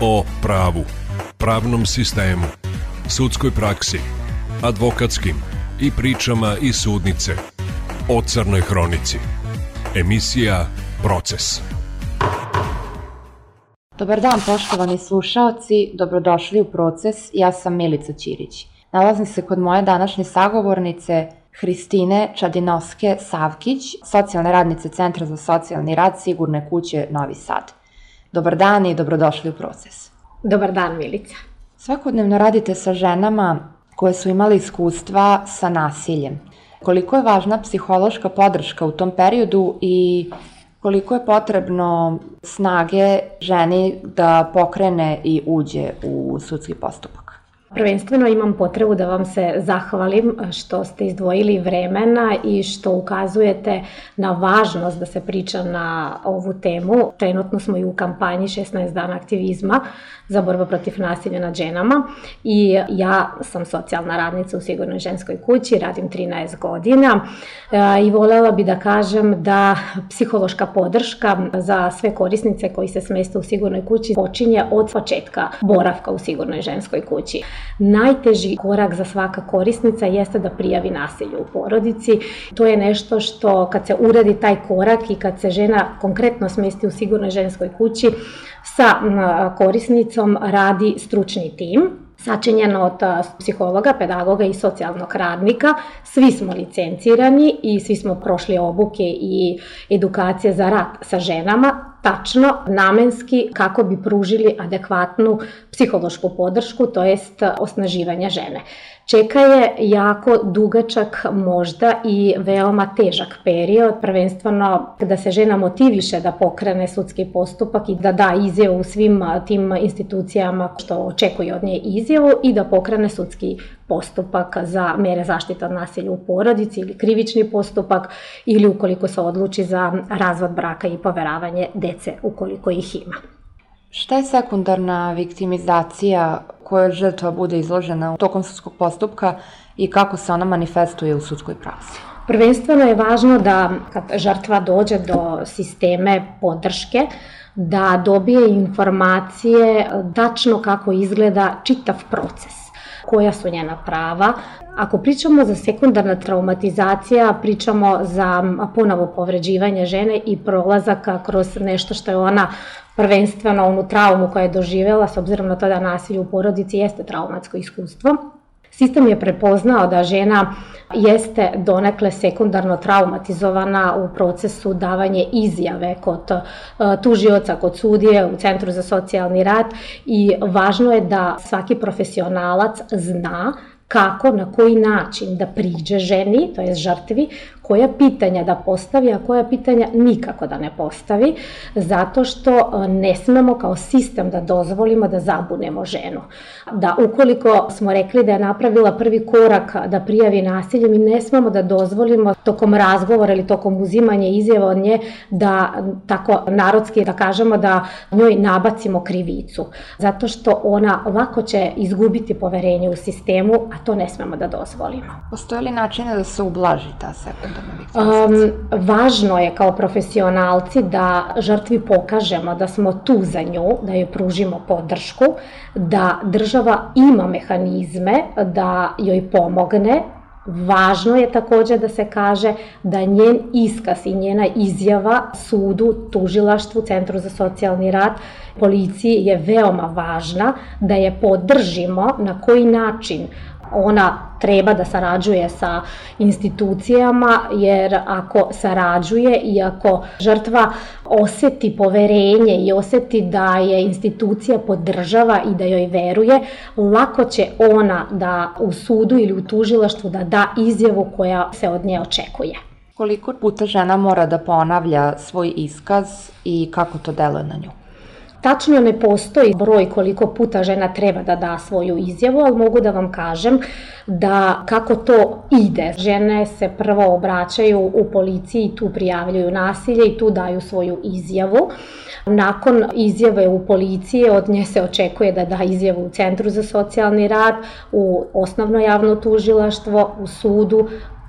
o pravu, pravnom sistemu, sudskoj praksi, advokatskim i pričama iz sudnice o crnoj hronici. Emisija Proces. Dobar dan poštovani slušaoci, dobrodošli u Proces, ja sam Milica Ćirić. Nalazim se kod moje današnje sagovornice Hristine Čadinovske Savkić, socijalne radnice Centra za socijalni rad Sigurne kuće Novi Sad. Dobar dan i dobrodošli u proces. Dobar dan, Milica. Svakodnevno radite sa ženama koje su imali iskustva sa nasiljem. Koliko je važna psihološka podrška u tom periodu i koliko je potrebno snage ženi da pokrene i uđe u sudski postupak? Prvenstveno imam potrebu da vam se zahvalim što ste izdvojili vremena i što ukazujete na važnost da se priča na ovu temu. Trenutno smo i u kampanji 16 dana aktivizma za borbu protiv nasilja nad ženama i ja sam socijalna radnica u Sigurnoj ženskoj kući, radim 13 godina e, i volela bi da kažem da psihološka podrška za sve korisnice koji se smeste u Sigurnoj kući počinje od početka boravka u Sigurnoj ženskoj kući. Najteži korak za svaka korisnica jeste da prijavi nasilje u porodici. To je nešto što kad se uradi taj korak i kad se žena konkretno smesti u Sigurnoj ženskoj kući, sa korisnicom radi stručni tim sačinjen od psihologa, pedagoga i socijalnog radnika. Svi smo licencirani i svi smo prošli obuke i edukacije za rad sa ženama, tačno, namenski, kako bi pružili adekvatnu psihološku podršku, to jest osnaživanje žene. Čeka je jako dugačak možda i veoma težak period, prvenstveno da se žena motiviše da pokrene sudski postupak i da da izjavu svim tim institucijama što očekuje od nje izjavu i da pokrene sudski postupak za mere zaštite od nasilja u porodici ili krivični postupak ili ukoliko se odluči za razvod braka i poveravanje dece ukoliko ih ima. Šta je sekundarna viktimizacija kojoj žrtva bude izložena tokom sudskog postupka i kako se ona manifestuje u sudskoj praksi? Prvenstveno je važno da kad žrtva dođe do sisteme podrške, da dobije informacije tačno kako izgleda čitav proces koja su njena prava. Ako pričamo za sekundarna traumatizacija, pričamo za ponovo povređivanje žene i prolazaka kroz nešto što je ona prvenstveno onu traumu koja je doživela, s obzirom na to da nasilje u porodici jeste traumatsko iskustvo. Sistem je prepoznao da žena jeste donekle sekundarno traumatizovana u procesu davanje izjave kod e, tužioca, kod sudije, u Centru za socijalni rad i važno je da svaki profesionalac zna kako, na koji način da priđe ženi, to je žrtvi, koja pitanja da postavi, a koja pitanja nikako da ne postavi, zato što e, ne smemo kao sistem da dozvolimo da zabunemo ženu. Da ukoliko smo rekli da je napravila prvi korak da prijavi nasilje, mi ne smemo da dozvolimo tokom razgovora ili tokom uzimanja izjeva od nje da tako narodski da kažemo da njoj nabacimo krivicu. Zato što ona lako će izgubiti poverenje u sistemu, a to ne smemo da dozvolimo. Postoje li načine da se ublaži ta sekunda? Um, važno je kao profesionalci da žrtvi pokažemo da smo tu za nju, da joj pružimo podršku, da država ima mehanizme da joj pomogne, Važno je takođe da se kaže da njen iskaz i njena izjava sudu, tužilaštvu, Centru za socijalni rad, policiji je veoma važna, da je podržimo na koji način ona treba da sarađuje sa institucijama, jer ako sarađuje i ako žrtva oseti poverenje i oseti da je institucija podržava i da joj veruje, lako će ona da u sudu ili u tužilaštvu da da izjavu koja se od nje očekuje. Koliko puta žena mora da ponavlja svoj iskaz i kako to deluje na nju? Tačno ne postoji broj koliko puta žena treba da da svoju izjavu, ali mogu da vam kažem da kako to ide. Žene se prvo obraćaju u policiji tu prijavljaju nasilje i tu daju svoju izjavu. Nakon izjave u policiji od nje se očekuje da da izjavu u Centru za socijalni rad, u osnovno javno tužilaštvo, u sudu,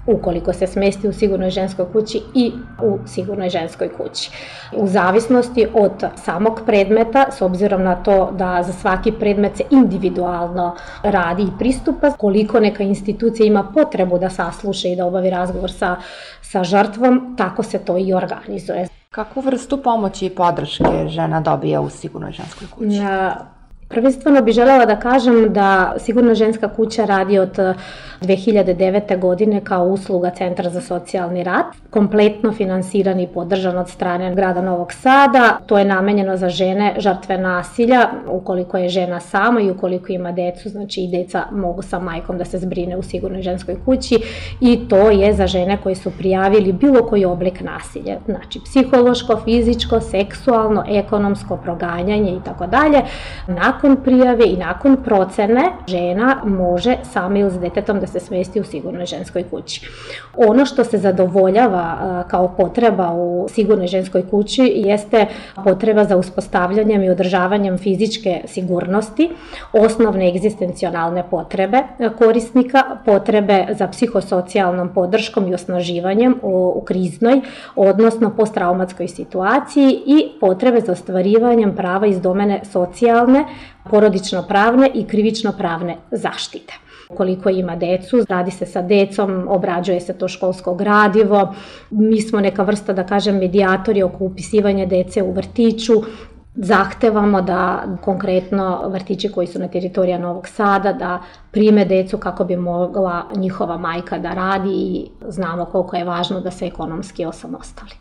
ukoliko se smesti u sigurnoj ženskoj kući i u sigurnoj ženskoj kući. U zavisnosti od samog predmeta, s obzirom na to da za svaki predmet se individualno radi i pristupa, koliko neka institucija ima potrebu da sasluša i da obavi razgovor sa, sa žrtvom, tako se to i organizuje. Kakvu vrstu pomoći i podrške žena dobija u sigurnoj ženskoj kući? Prvenstveno bih želela da kažem da Sigurna ženska kuća radi od 2009. Eh, godine kao usluga Centra za socijalni rad, kompletno finansiran i podržan od strane grada Novog Sada. To je namenjeno za žene žrtve nasilja, ukoliko je žena sama i ukoliko ima decu, znači i deca mogu sa majkom da se zbrine u Sigurnoj ženskoj kući i to je za žene koje su prijavili bilo koji oblik nasilja, znači psihološko, fizičko, seksualno, ekonomsko proganjanje i tako dalje. Nakon nakon prijave i nakon procene žena može sama ili s detetom da se smesti u sigurnoj ženskoj kući. Ono što se zadovoljava kao potreba u sigurnoj ženskoj kući jeste potreba za uspostavljanjem i održavanjem fizičke sigurnosti, osnovne egzistencionalne potrebe korisnika, potrebe za psihosocijalnom podrškom i osnaživanjem u, kriznoj, odnosno posttraumatskoj situaciji i potrebe za ostvarivanjem prava iz domene socijalne, porodično-pravne i krivično-pravne zaštite. Ukoliko ima decu, radi se sa decom, obrađuje se to školsko gradivo, mi smo neka vrsta, da kažem, medijatori oko upisivanja dece u vrtiću, zahtevamo da konkretno vrtići koji su na teritorija Novog Sada da prime decu kako bi mogla njihova majka da radi i znamo koliko je važno da se ekonomski osamostali.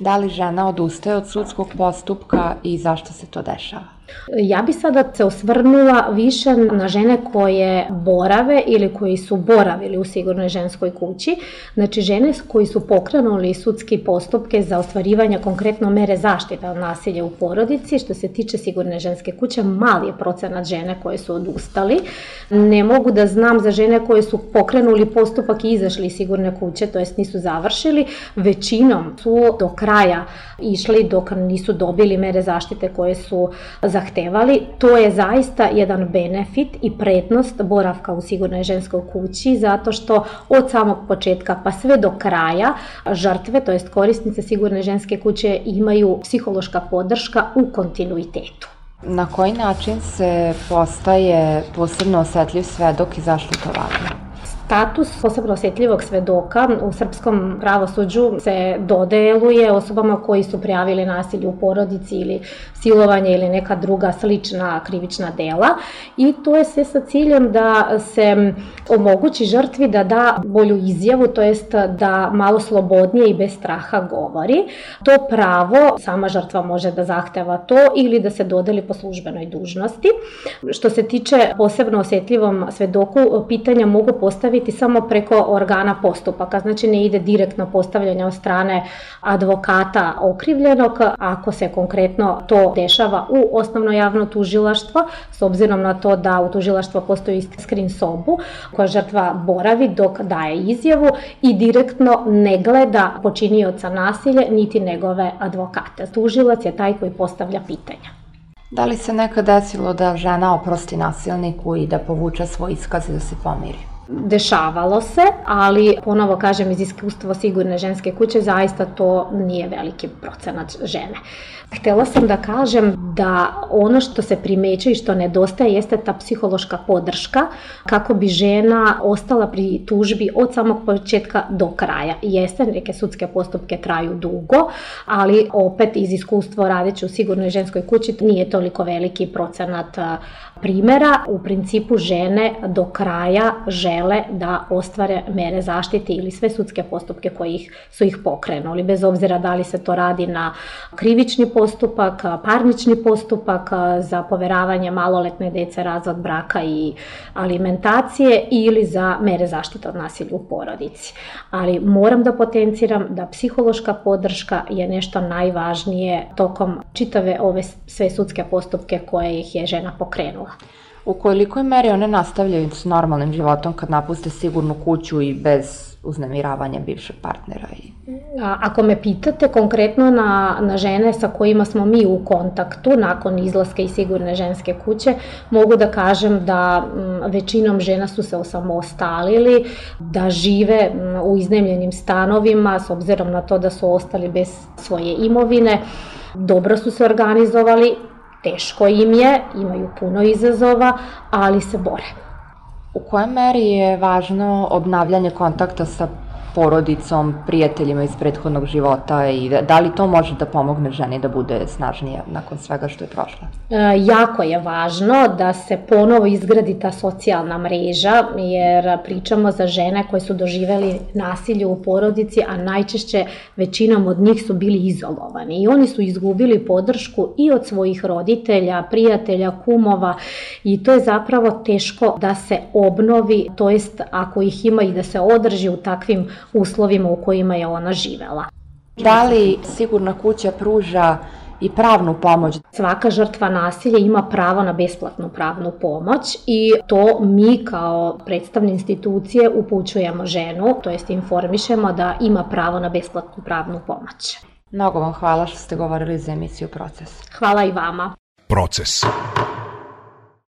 Da li žena odustaje od sudskog postupka i zašto se to dešava? Ja bi sada se osvrnula više na žene koje borave ili koji su boravili u sigurnoj ženskoj kući. Znači žene koji su pokrenuli sudski postupke za ostvarivanje konkretno mere zaštite od nasilja u porodici. Što se tiče sigurne ženske kuće, mali je procenat žene koje su odustali. Ne mogu da znam za žene koje su pokrenuli postupak i izašli iz sigurne kuće, to jest nisu završili. Većinom su do kraja išli dok nisu dobili mere zaštite koje su za zahtevali, to je zaista jedan benefit i prednost boravka u sigurnoj ženskoj kući, zato što od samog početka pa sve do kraja žrtve, to jest korisnice sigurne ženske kuće imaju psihološka podrška u kontinuitetu. Na koji način se postaje posebno osetljiv svedok i zašto to važno? Status posebno osjetljivog svedoka u srpskom pravosuđu se dodeluje osobama koji su prijavili nasilje u porodici ili silovanje ili neka druga slična krivična dela i to je sve sa ciljem da se omogući žrtvi da da bolju izjavu, to jest da malo slobodnije i bez straha govori. To pravo sama žrtva može da zahteva to ili da se dodeli po službenoj dužnosti. Što se tiče posebno osjetljivom svedoku, pitanja mogu postaviti biti samo preko organa postupaka, znači ne ide direktno postavljanje od strane advokata okrivljenog, ako se konkretno to dešava u osnovno javno tužilaštvo, s obzirom na to da u tužilaštvo postoji screen sobu koja žrtva boravi dok daje izjavu i direktno ne gleda počinioca nasilja niti njegove advokate. Tužilac je taj koji postavlja pitanja. Da li se nekad desilo da žena oprosti nasilniku i da povuče svoj iskaz i da se pomiri? Dešavalo se, ali ponovo kažem iz iskustva sigurne ženske kuće zaista to nije veliki procenat žene. Htela sam da kažem da ono što se primeće i što nedostaje jeste ta psihološka podrška kako bi žena ostala pri tužbi od samog početka do kraja. Jeste, neke sudske postupke traju dugo, ali opet iz iskustva radeći u sigurnoj ženskoj kući nije toliko veliki procenat primera. U principu žene do kraja žele da ostvare mere zaštite ili sve sudske postupke koji ih, su ih pokrenuli, bez obzira da li se to radi na krivični postupak, parnični postupak za poveravanje maloletne dece, razvod braka i alimentacije ili za mere zaštite od nasilja u porodici. Ali moram da potenciram da psihološka podrška je nešto najvažnije tokom čitave ove sve sudske postupke koje ih je žena pokrenula. U kolikoj meri one nastavljaju s normalnim životom kad napuste sigurnu kuću i bez uznemiravanja bivšeg partnera? I... Ako me pitate konkretno na, na žene sa kojima smo mi u kontaktu nakon izlaska iz sigurne ženske kuće, mogu da kažem da m, većinom žena su se osamostalili, da žive m, u iznemljenim stanovima s obzirom na to da su ostali bez svoje imovine, dobro su se organizovali, teško im je, imaju puno izazova, ali se bore. U kojoj meri je važno obnavljanje kontakta sa porodicom, prijateljima iz prethodnog života i da, da li to može da pomogne ženi da bude snažnija nakon svega što je prošla? E, jako je važno da se ponovo izgradi ta socijalna mreža, jer pričamo za žene koje su doživeli nasilje u porodici, a najčešće većinom od njih su bili izolovani i oni su izgubili podršku i od svojih roditelja, prijatelja, kumova i to je zapravo teško da se obnovi, to jest ako ih ima i da se održi u takvim uslovima u kojima je ona živela. Da li sigurna kuća pruža i pravnu pomoć. Svaka žrtva nasilja ima pravo na besplatnu pravnu pomoć i to mi kao predstavne institucije upućujemo ženu, to jest informišemo da ima pravo na besplatnu pravnu pomoć. Mnogo vam hvala što ste govorili za emisiju Proces. Hvala i vama. Proces.